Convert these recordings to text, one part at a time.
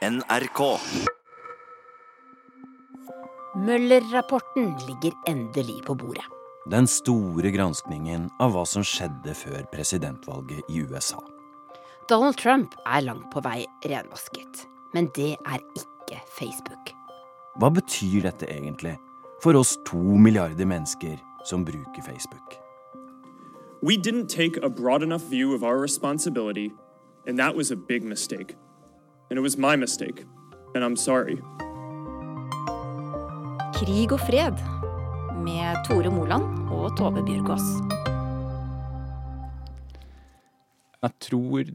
NRK. Møller-rapporten ligger endelig på bordet. Den store granskningen av hva som skjedde før presidentvalget i USA. Donald Trump er langt på vei renvasket. Men det er ikke Facebook. Hva betyr dette egentlig for oss to milliarder mennesker som bruker Facebook? We didn't take a broad enough view of our responsibility, and that was a big mistake. And it was my mistake, and I'm sorry. Krig og fred med Tore Moland og Tove Bjørgaas. Jeg tror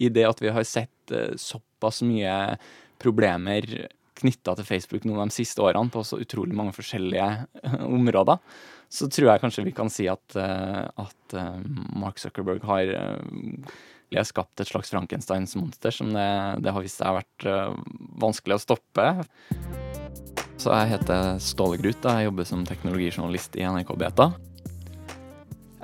i det at vi har sett eh, såpass mye problemer knytta til Facebook nå de siste årene på så utrolig mange forskjellige eh, områder, så tror jeg kanskje vi kan si at, eh, at Mark Zuckerberg har har skapt et slags Frankensteins monster som det, det har vist seg vært vanskelig å stoppe. Så jeg heter Ståle Grut. Jeg jobber som teknologijournalist i NRK Beta.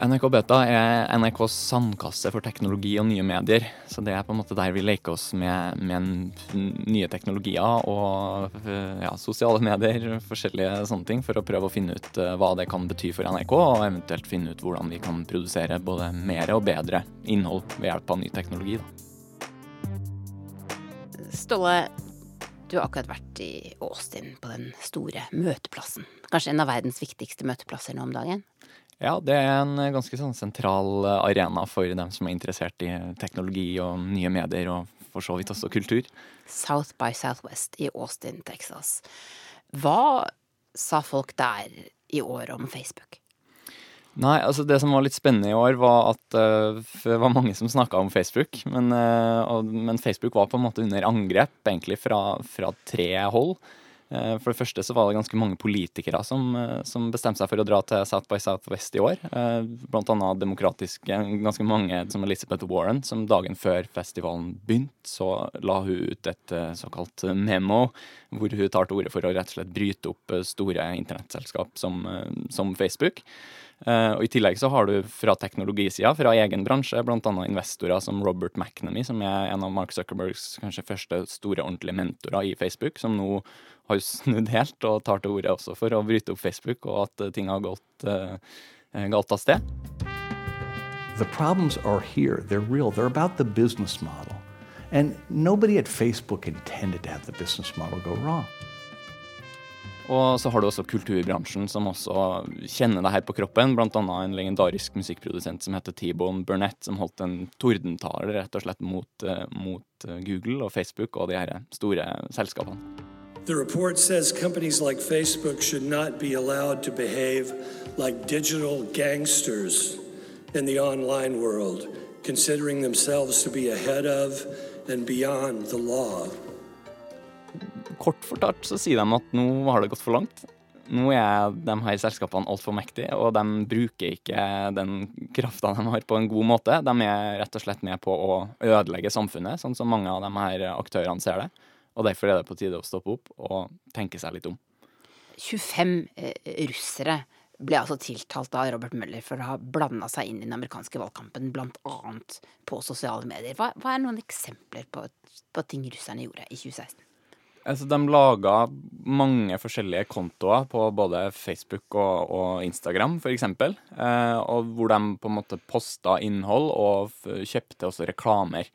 NRK Beta er NRKs sandkasse for teknologi og nye medier. Så det er på en måte der vi leker oss med, med nye teknologier og ja, sosiale medier, forskjellige sånne ting, for å prøve å finne ut eh, hva det kan bety for NRK, og eventuelt finne ut hvordan vi kan produsere både mer og bedre innhold ved hjelp av ny teknologi. Da. Ståle, du har akkurat vært i Austin på den store møteplassen. Kanskje en av verdens viktigste møteplasser nå om dagen? Ja, det er en ganske sånn sentral arena for dem som er interessert i teknologi og nye medier, og for så vidt også kultur. South by Southwest i Austin, Texas. Hva sa folk der i år om Facebook? Nei, altså det som var litt spennende i år, var at uh, det var mange som snakka om Facebook. Men, uh, og, men, Facebook var på en måte under angrep, egentlig fra, fra tre hold. Eh, for det første så var det ganske mange politikere som, eh, som, bestemte seg for å dra til South by Southwest i år. Eh, blant annet demokratiske ganske mange, som Elizabeth Warren, som dagen før festivalen begynte, så la hun ut et såkalt memo, hvor hun tar til orde for å rett og slett bryte opp store internettselskap som, som Facebook. Uh, og I tillegg så har du fra teknologisida, fra egen bransje, bl.a. investorer som Robert McNamee, som er en av Mark Zuckerbergs kanskje første store ordentlige mentorer i Facebook, som nå har snudd helt og tar til orde også for å bryte opp Facebook, og at ting har gått uh, galt av sted. The problems are here. They're real. They're about the business model. And nobody at Facebook intended to have the business model go wrong. Og så har du også kulturbransjen, som også kjenner det her på kroppen. Blant annet en legendarisk musikkprodusent som heter T-Bone Burnett, som holdt en tordentale rett og slett mot, uh, mot Google og Facebook og de her store selskapene. The report says companies like Facebook should not be allowed to behave like digital gangsters in the online world, considering themselves to be ahead of and beyond the law. Kort fortalt så sier de at nå har det gått for langt. Nå er de her selskapene altfor mektige, og de bruker ikke den krafta de har, på en god måte. De er rett og slett med på å ødelegge samfunnet, sånn som mange av de her aktørene ser det. Og derfor er det på tide å stoppe opp og tenke seg litt om. 25 eh, russere ble altså tiltalt av Robert Møller for å ha blanda seg inn i den amerikanske valgkampen, bl.a. på sosiale medier. Hva, hva, er noen eksempler på, på ting russerne gjorde i 2016? Altså, de laga mange forskjellige kontoer på både Facebook og, og Instagram, f.eks. Eh, hvor de på en måte posta innhold og kjøpte også reklamer.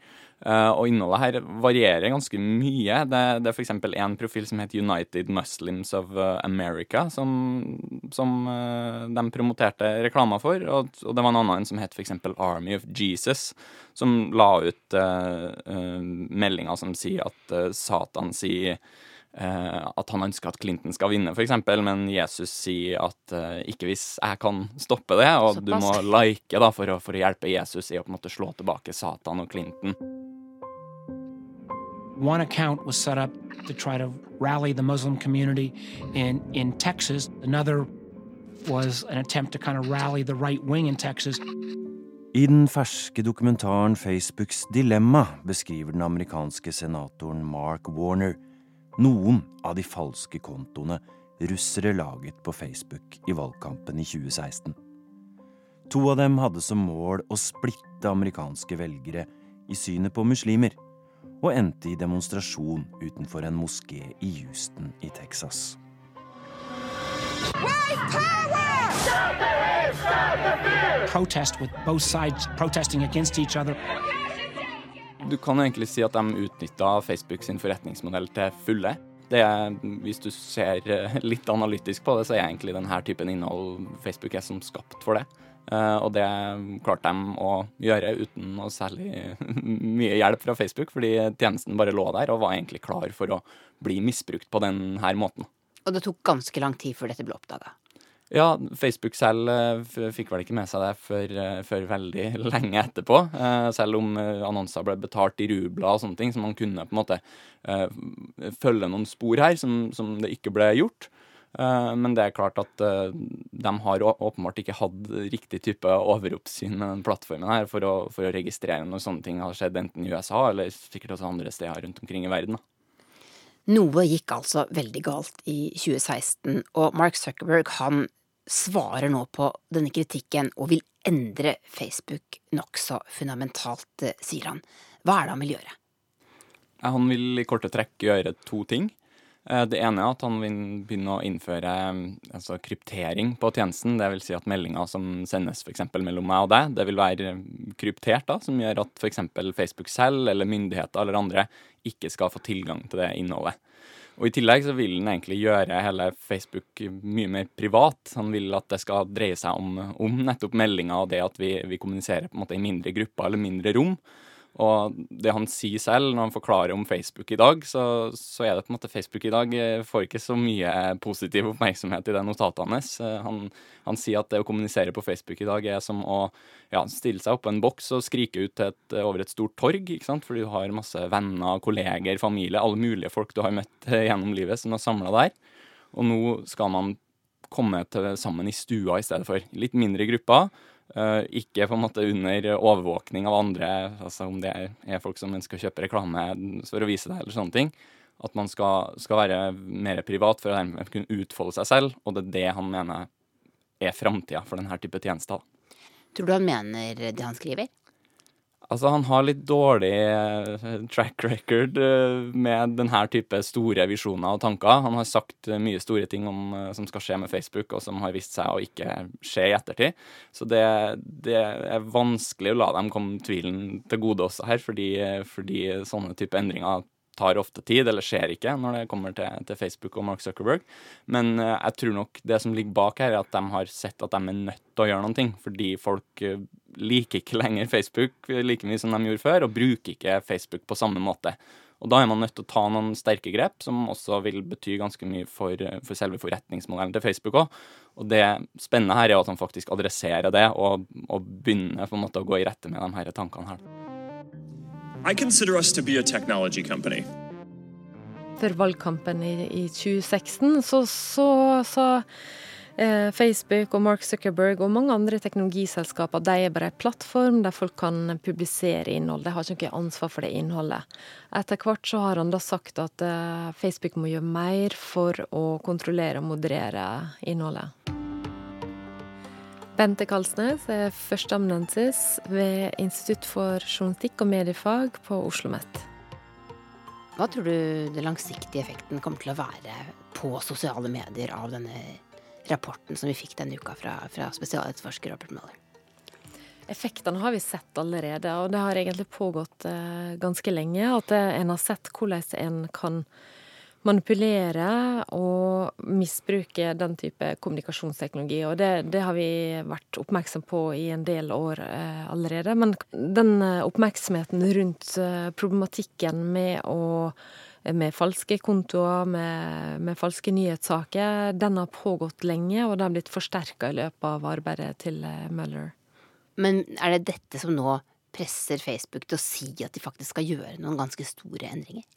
Uh, og innholdet her varierer ganske mye. Det, det er f.eks. en profil som heter United Muslims of uh, America, som, som uh, de promoterte reklamer for. Og, og, det var en annen som het f.eks. Army of Jesus, som la ut meldinger som sier at Satan sier at han ønsker at Clinton skal vinne, f.eks., men Jesus sier at uh, ikke hvis jeg kan stoppe det, og du må like da, for å, for å hjelpe Jesus i å på en måte slå tilbake Satan og Clinton. One account was set up to try to rally the Muslim community in, in Texas. Another was an attempt to kind of rally the right wing in Texas. I den ferske dokumentaren Facebooks dilemma beskriver den amerikanske senatoren Mark Warner noen av de falske kontoene russere laget på Facebook i valgkampen i 2016. To av dem hadde som mål å splitte amerikanske velgere i synet på muslimer og endte i demonstrasjon utenfor en moské i Houston i Texas. Protest with both sides protesting against each other. Du kan egentlig si at de utnytta Facebook sin forretningsmodell til fulle. Det er, hvis du ser eh, litt analytisk på det, så er egentlig denne typen innhold Facebook er som skapt for det. Uh, og det klarte de å gjøre uten noe særlig mye hjelp fra Facebook, fordi tjenesten bare lå der og var egentlig klar for å bli misbrukt på denne måten. Og det tok ganske lang tid før dette ble oppdaga. Ja, Facebook selv uh, fikk vel ikke med seg det før, uh, før veldig lenge etterpå. Selv om annonser ble betalt i rubler og sånne ting, så man kunne på en måte følge noen spor her som, som det ikke ble gjort. Men det er klart at de har åpenbart ikke hatt riktig type overoppsyn med den plattformen her for å, for å registrere når sånne ting har skjedd enten i USA eller sikkert også andre steder rundt omkring i verden. Noe gikk altså veldig galt i 2016, og Mark Zuckerberg han svarer nå på denne kritikken og vil endre Facebook nokså fundamentalt, sier han. Hva er det han vil gjøre? Han vil i korte trekk gjøre to ting. Det ene er at han vil begynne å innføre altså, kryptering på tjenesten. Det vil si at meldinger som sendes f.eks. mellom meg og deg, det vil være kryptert, da, som gjør at f.eks. Facebook selv eller myndigheter eller andre ikke skal få tilgang til det innholdet. Og I tillegg så vil han egentlig gjøre hele Facebook mye mer privat. Han vil at det skal dreie seg om, om nettopp meldinger og det at vi, vi kommuniserer på en måte i mindre grupper eller mindre rom. Og det han sier selv når han forklarer om Facebook i dag, så, så, er det på en måte Facebook i dag eh, får ikke så mye positiv oppmerksomhet i det notatet hans. Eh, han, han, sier at det å kommunisere på Facebook i dag er som å ja, stille seg oppå en boks og skrike ut et, over et stort torg, ikke sant? fordi du har masse venner, kolleger, familie, alle mulige folk du har møtt gjennom livet som er samla der. Og nå skal man komme til, sammen i stua i stedet for. Litt mindre grupper Uh, ikke på en måte under overvåkning av andre, altså om det er folk som ønsker å kjøpe reklame for å vise det, eller sånne ting. At man skal, skal være mer privat for å dermed kunne utfolde seg selv, og det er det han mener er framtida for denne type tjenester. Tror du han mener det han skriver? Altså, han har litt dårlig uh, track record uh, med denne type store visjoner og tanker. Han har sagt uh, mye store ting om, som skal skje med Facebook, og som har vist seg å ikke skje i ettertid. Så det, det er vanskelig å la dem komme tvilen til gode også her, fordi, fordi sånne type endringer tar ofte tid, eller skjer ikke, når det kommer til, til, Facebook og Mark Zuckerberg. Men jeg tror nok det som ligger bak her, er at de har sett at de er nødt til å gjøre noe, fordi folk liker ikke lenger Facebook like mye som de gjorde før, og bruker ikke Facebook på samme måte. Og da er man nødt til å ta noen sterke grep, som også vil bety ganske mye for, for selve forretningsmodellen til Facebook òg. Og det spennende her er at han faktisk adresserer det, og, og begynner på en måte å gå i rette med de her tankene her. I consider us to be a technology company. For valgkampen i, i 2016 så sa Facebook og Mark Zuckerberg og mange andre teknologiselskaper de er bare en plattform der folk kan publisere innhold. De har ikke noe ansvar for det innholdet. Etter hvert så har han da sagt at eh, Facebook må gjøre mer for å kontrollere og moderere innholdet. Bente Kalsnes er førsteamanuensis ved Institutt for journalistikk og mediefag på Oslo OsloMet. Hva tror du den langsiktige effekten kommer til å være på sosiale medier av denne rapporten som vi fikk denne uka fra, fra spesialetterforsker Robert Mueller? Effektene har vi sett allerede, og det har egentlig pågått eh, ganske lenge. At en har sett hvordan en kan manipulere og misbruke den type kommunikasjonsteknologi. Og det, det, har vi vært oppmerksom på i en del år eh, allerede. Men den eh, oppmerksomheten rundt eh, problematikken med å med falske kontoer, med, med, falske nyhetssaker, den har pågått lenge, og den har blitt forsterka i løpet av arbeidet til eh, Mueller. Men er det dette som nå presser Facebook til å si at de faktisk skal gjøre noen ganske store endringer?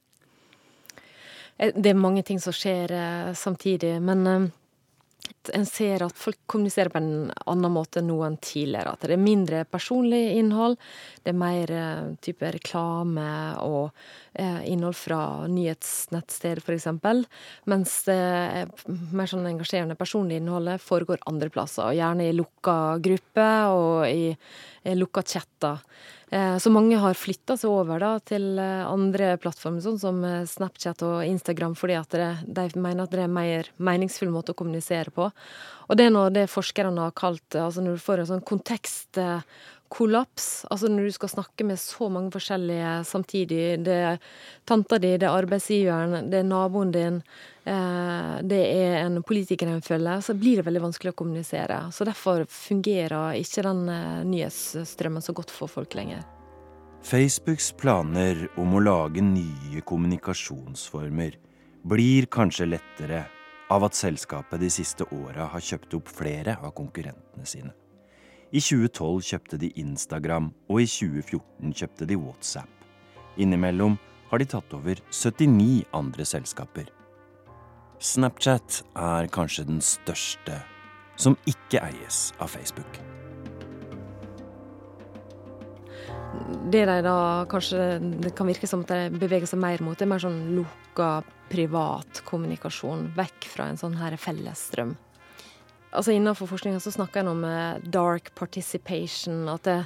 Eh, det er mange ting som skjer eh, samtidig, men en ser at folk kommuniserer på en annen måte nå enn tidligere. At det er mindre personlig innhold, det er mer eh, type reklame og eh, innhold fra nyhetsnettsteder f.eks. Mens det mer sånn engasjerende personlige innholdet foregår andre plasser, gjerne i lukka grupper og i lukka chatter. Eh, så mange har flytta seg over da, til eh, andre plattformer, sånn som eh, Snapchat og Instagram, fordi at det, de mener at det er en mer meningsfull måte å kommunisere på. Og det er noe det forskerne har kalt altså når du får en sånn kontekstkollaps. Altså når du skal snakke med så mange forskjellige samtidig. Det er tanta di, det er arbeidsgiveren, det er naboen din, det er en politiker en følger, så blir det veldig vanskelig å kommunisere. Så derfor fungerer ikke den nyhetsstrømmen så godt for folk lenger. Facebooks planer om å lage nye kommunikasjonsformer blir kanskje lettere av at selskapet de siste åra har kjøpt opp flere av konkurrentene sine. I 2012 kjøpte de Instagram, og i 2014 kjøpte de WhatsApp. Innimellom har de tatt over 79 andre selskaper. Snapchat er kanskje den største som ikke eies av Facebook. Det de da kanskje Det kan virke som at de beveger seg mer mot, det er mer sånn lukka privat kommunikasjon, vekk fra en sånn her fellesstrøm. Altså Innenfor forskninga snakker en om eh, dark participation. At det,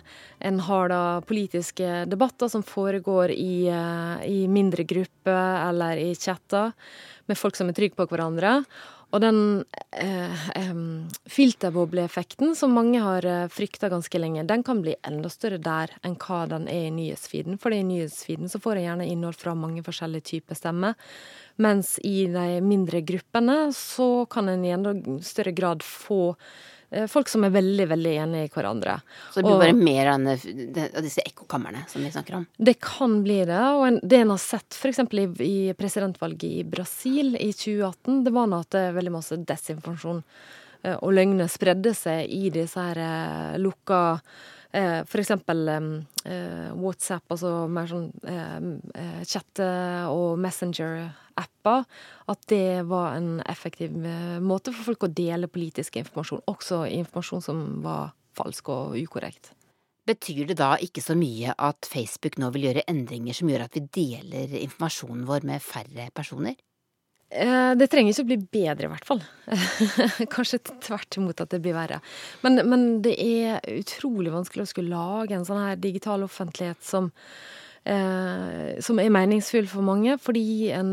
en har da politiske debatter som foregår i, eh, i mindre grupper eller i chatter med folk som er trygge på hverandre. Og den eh, eh, filterbobleeffekten som mange har eh, frykta ganske lenge, den kan bli enda større der enn hva den er i nyhetsfeeden. For i nyhetsfeeden så får jeg gjerne innhold fra mange forskjellige typer stemmer. Mens i de mindre gruppene så kan en i enda større grad få folk som er veldig veldig enige i hverandre. Så det blir og, bare mer av disse ekkokamrene som vi snakker om? Det kan bli det. Og en, det en har sett f.eks. I, i presidentvalget i Brasil i 2018, det var nå at det er veldig masse desinformasjon eh, og løgner spredde seg i disse her eh, lukka Eh, eksempel eh, WhatsApp, altså mer sånn eh, chatte- og Messenger-apper. At det var en effektiv måte for folk å dele politisk informasjon. Også informasjon som var falsk og ukorrekt. Betyr det da ikke så mye at Facebook nå vil gjøre endringer som gjør at vi deler informasjonen vår med færre personer? Eh, det trenger ikke å bli bedre, i hvert fall. Kanskje tvert imot at det blir verre. Men, men, det er utrolig vanskelig å skulle lage en sånn her digital offentlighet som, eh, som er meningsfull for mange, fordi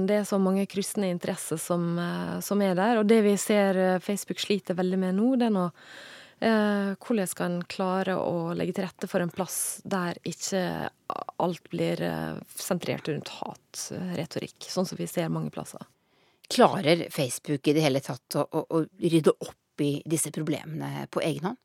det er så mange kryssende interesser som, eh, som, er der. Og det vi ser eh, Facebook sliter veldig med nå, det er nå eh, hvordan skal en klare å legge til rette for en plass der ikke alt blir sentrert rundt hatretorikk, sånn som vi ser mange plasser. Klarer Facebook i det hele tatt å, å, å rydde opp i disse problemene på egen hånd?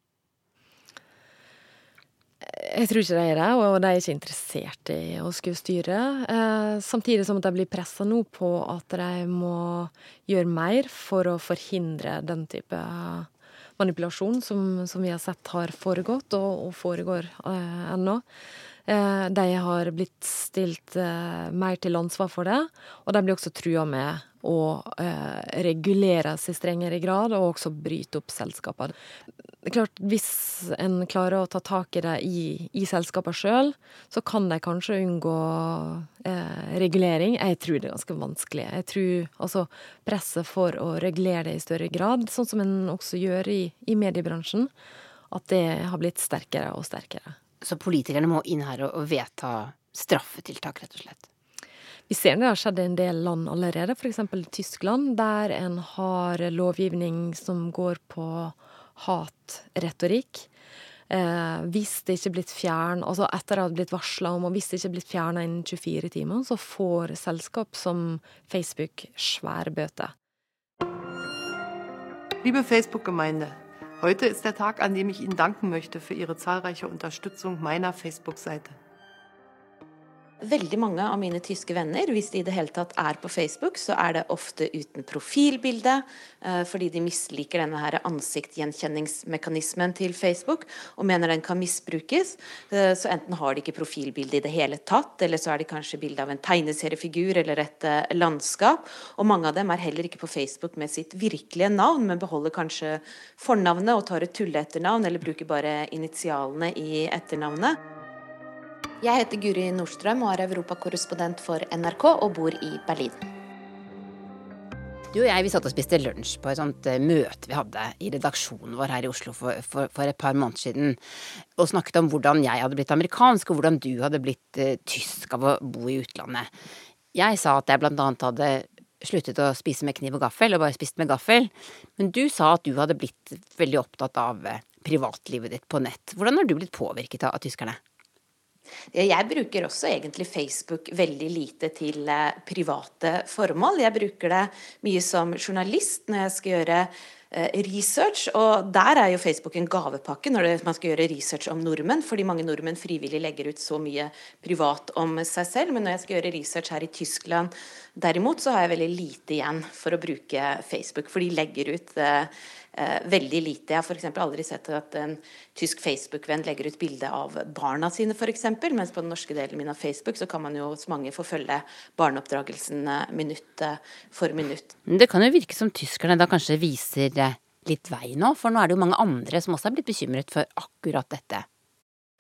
Jeg tror ikke de er det, og de er ikke interessert i å skulle styre. Eh, samtidig som at de blir pressa nå på at de må gjøre mer for å forhindre den type manipulasjon som, som vi har sett har foregått, og, og foregår eh, ennå. Eh, de har blitt stilt eh, mer til ansvar for det, og de blir også trua med og eh, reguleres i strengere grad, og også bryte opp selskaper. Er klart, Hvis en klarer å ta tak i det i, i selskapene sjøl, så kan de kanskje unngå eh, regulering. Jeg tror det er ganske vanskelig. Jeg tror altså presset for å regulere det i større grad, sånn som en også gjør i, i mediebransjen, at det har blitt sterkere og sterkere. Så politikerne må inn her og vedta straffetiltak, rett og slett? Vi ser det har skjedd i en del land allerede, f.eks. Tyskland, der en har lovgivning som går på hatretorikk. Eh, hvis det ikke er blitt fjern, altså etter det ha blitt varsla om, og hvis det ikke er blitt fjerna innen 24 timer, så får selskap som Facebook svære bøter. Liebe Facebook-Gemeinde, heute ist der Tag, an dem ich Ihnen danken möchte für Ihre zahlreiche Unterstützung meiner Facebook-Seite. Veldig mange av mine tyske venner, hvis de i det hele tatt er på Facebook, så er det ofte uten profilbilde, eh, fordi de misliker denne her ansiktgjenkjenningsmekanismen til Facebook og mener den kan misbrukes. Eh, så enten har de ikke profilbilde i det hele tatt, eller så er de kanskje bilde av en tegneseriefigur eller et eh, landskap. Og mange av dem er heller ikke på Facebook med sitt virkelige navn, men beholder kanskje fornavnet og tar et tulleetternavn, eller bruker bare initialene i etternavnet. Jeg heter Guri Nordstrøm og er europakorrespondent for NRK og bor i Berlin. Du og jeg vi satt og spiste lunsj på et sånt eh, møte vi hadde i redaksjonen vår her i Oslo for, for, for, et par måneder siden, og snakket om hvordan jeg hadde blitt amerikansk, og hvordan du hadde blitt uh, tysk av å bo i utlandet. Jeg sa at jeg blant annet hadde sluttet å spise med kniv og gaffel, og bare spist med gaffel, men du sa at du hadde blitt veldig opptatt av uh, privatlivet ditt på nett. Hvordan har du blitt påvirket av, av tyskerne? Jeg bruker også egentlig Facebook veldig lite til eh, private formål. Jeg bruker det mye som journalist når jeg skal gjøre eh, research, og der er jo Facebook en gavepakke når man skal gjøre research om nordmenn, fordi mange nordmenn frivillig legger ut så mye privat om seg selv. Men når jeg skal gjøre research her i Tyskland derimot, så har jeg veldig lite igjen for å bruke Facebook, for de legger ut eh, veldig lite. Jeg har f.eks. aldri sett at en tysk Facebook-venn legger ut bilde av barna sine, f.eks. Mens på den norske delen min av Facebook så kan man jo hos mange få følge barneoppdragelsen eh, minutt eh, for minutt. Det kan jo virke som tyskerne da kanskje viser eh, litt vei nå, for nå er det jo mange andre som også er blitt bekymret for akkurat dette.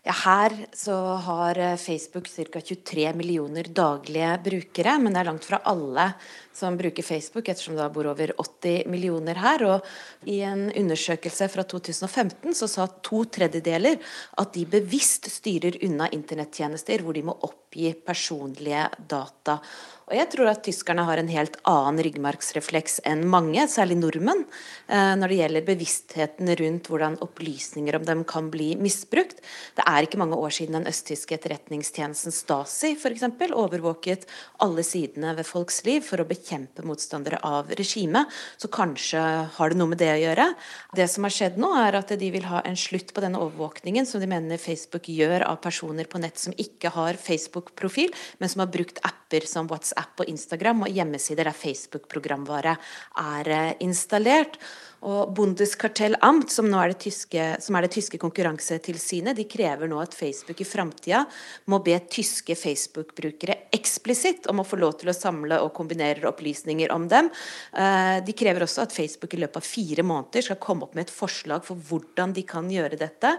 Ja, her så har Facebook ca. 23 millioner daglige brukere, men det er langt fra alle som bruker Facebook, ettersom det bor over 80 millioner her. Og i en undersøkelse fra 2015 så sa to tredjedeler at de bevisst styrer unna internettjenester hvor de må oppgi personlige data. Og jeg tror at tyskerne har en helt annen ryggmargsrefleks enn mange, særlig nordmenn, eh, når det gjelder bevisstheten rundt hvordan opplysninger om dem kan bli misbrukt. Det er ikke mange år siden den østtyske etterretningstjenesten Stasi f.eks. overvåket alle sidene ved folks liv for å bekjempe motstandere av regimet. Så kanskje har det noe med det å gjøre. Det som har skjedd nå, er at de vil ha en slutt på denne overvåkningen som de mener Facebook gjør av personer på nett som ikke har Facebook-profil, men som har brukt apper som WhatsApp og Instagram og hjemmesider der Facebook-programvare er eh, installert. Og Bundeskartellamt, som, nå er det tyske, er det tyske konkurransetilsynet, de krever nå at Facebook i framtida må be tyske Facebook-brukere eksplisitt om å få lov til å samle og kombinere opplysninger om dem. Eh, de krever også at Facebook i løpet av fire måneder skal komme opp med et forslag for hvordan de kan gjøre dette.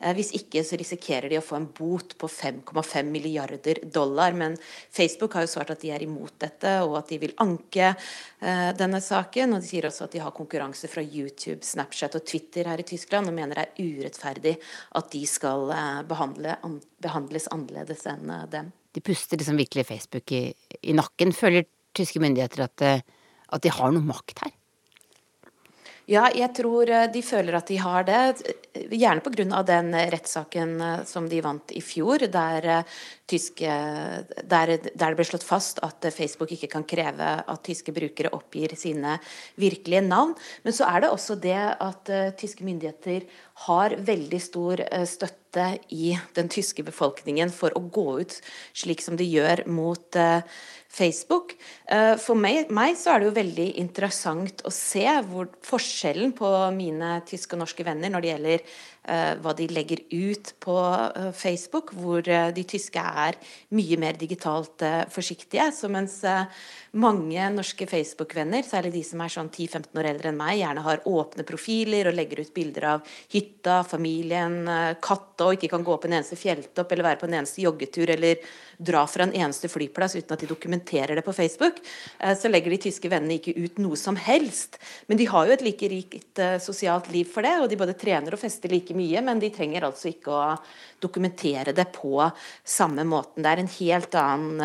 Eh, hvis ikke så risikerer de å få en bot på 5,5 milliarder dollar. Men Facebook har jo svart at de er imot dette, og at de vil anke eh, denne saken. Og de sier også at de har konkurranse fra YouTube, Snapchat og Twitter her i Tyskland og mener det er urettferdig at de skal behandle, an, behandles annerledes enn eh, dem. De puster liksom virkelig Facebook i, i nakken. Føler tyske myndigheter at, eh, at de har noe makt her? Ja, jeg tror de føler at de har det. Gjerne pga. den rettssaken som de vant i fjor, der tyske, der, der, det ble slått fast at Facebook ikke kan kreve at tyske brukere oppgir sine virkelige navn. Men så er det også det at uh, tyske myndigheter har veldig stor uh, støtte i den tyske befolkningen for å gå ut slik som de gjør mot uh, Facebook. For meg, meg, så er det jo veldig interessant å se hvor forskjellen på mine tyske og norske venner når det gjelder hva de legger ut på eh, Facebook, hvor eh, de tyske er mye mer digitalt forsiktige. Så mens mange norske Facebook-venner, særlig de som er sånn 10-15 år eldre enn meg, gjerne har åpne profiler og legger ut bilder av hytta, familien, katta, og ikke kan gå på en eneste fjelltopp eller være på en eneste joggetur eller dra fra en eneste flyplass uten at de dokumenterer det på Facebook, så legger de tyske vennene ikke ut noe som helst. Men de har jo et like rikt sosialt liv for det, og de både trener og fester like mye, men de trenger altså ikke å dokumentere det på samme måten. Det er en helt annen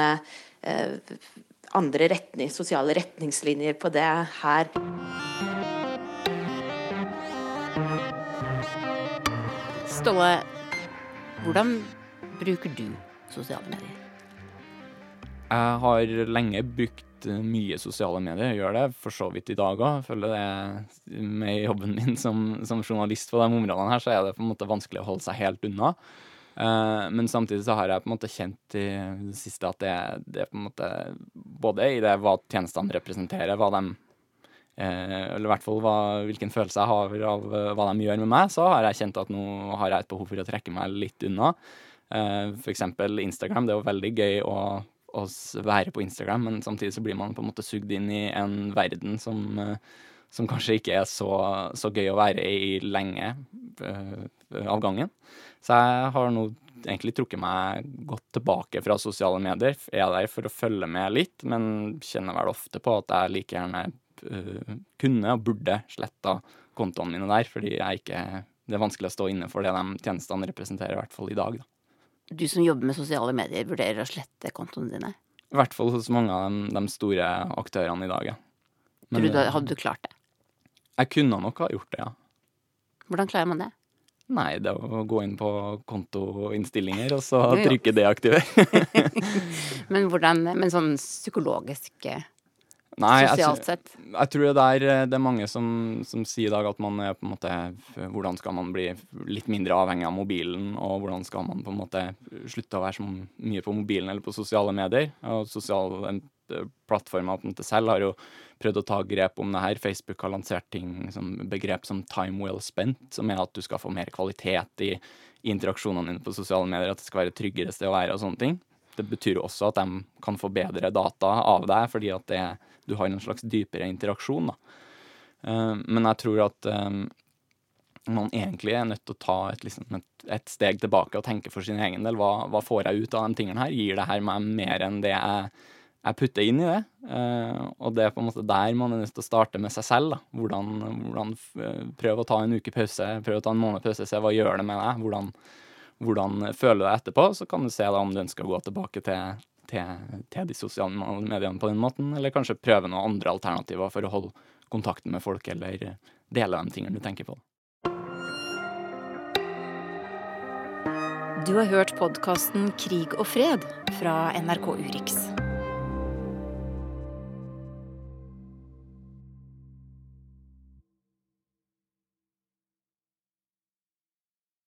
eh, andre retning, sosiale retningslinjer på det her. Ståle, hvordan bruker du sosiale medier? Jeg har lenge brukt mye sosiale medier. Jeg gjør det for så vidt i dag òg. Føler det med jobben min som, som, journalist på de områdene her, så er det på en måte vanskelig å holde seg helt unna. Eh, men samtidig så har jeg på en måte kjent i det siste at det, det på en måte Både i det hva tjenestene representerer, hva de eh, Eller i hvert fall hva, hvilken følelse jeg har av hva de gjør med meg, så har jeg kjent at nå har jeg et behov for å trekke meg litt unna. Eh, for eksempel Instagram. Det er jo veldig gøy å, å være på Instagram, men samtidig så blir man på en måte sugd inn i en verden som eh, som kanskje ikke er så, så gøy å være i lenge uh, av gangen. Så jeg har nå egentlig trukket meg godt tilbake fra sosiale medier. Jeg er der for å følge med litt, men kjenner vel ofte på at jeg like gjerne uh, kunne og burde sletta kontoene mine der, fordi jeg ikke det er vanskelig å stå inne for det de tjenestene representerer, i hvert fall i dag. Da. Du som jobber med sosiale medier, vurderer å slette kontoene dine? I hvert fall hos mange av de, de store aktørene i dag, ja. Men, du, hadde du klart det? Jeg kunne nok ha gjort det, ja. Hvordan klarer man det? Nei, det er å gå inn på kontoinnstillinger og så trykke deaktiver. men hvordan Men sånn psykologisk eh, Nei, sosialt sett? Jeg, jeg tror det er, eh, det er mange som, som, sier i dag at man er på en måte Hvordan skal man bli litt mindre avhengig av mobilen, og hvordan skal man på en måte slutte å være så mye på mobilen eller på sosiale medier? Og sosiale plattformer på en måte selv har jo prøvd å ta grep om det her. Facebook har lansert ting som begrep som 'time well spent', som er at du skal få mer kvalitet i, i interaksjonene dine på sosiale medier, at det skal være et tryggere sted å være og sånne ting. Det betyr også at de kan få bedre data av deg, fordi at det, du har en slags dypere interaksjon. Da. Uh, men jeg tror at um, man egentlig er nødt til å ta et, liksom, et, et, steg tilbake og tenke for sin egen del. Hva, hva får jeg ut av de tingene her? Gir det her meg mer enn det jeg jeg putter inn i det. Uh, og det er på en måte der man er nødt til å starte med seg selv. Da. Hvordan, hvordan Prøv å ta en uke pause, prøv å ta en måned pause, se hva gjør det med deg. Hvordan, hvordan føler du deg etterpå? Så kan du se da om du ønsker å gå tilbake til, til, til, de sosiale mediene på den måten, eller kanskje prøve noen andre alternativer for å holde kontakten med folk, eller dele de tingene du tenker på. Du har hørt podkasten Krig og fred fra NRK Urix.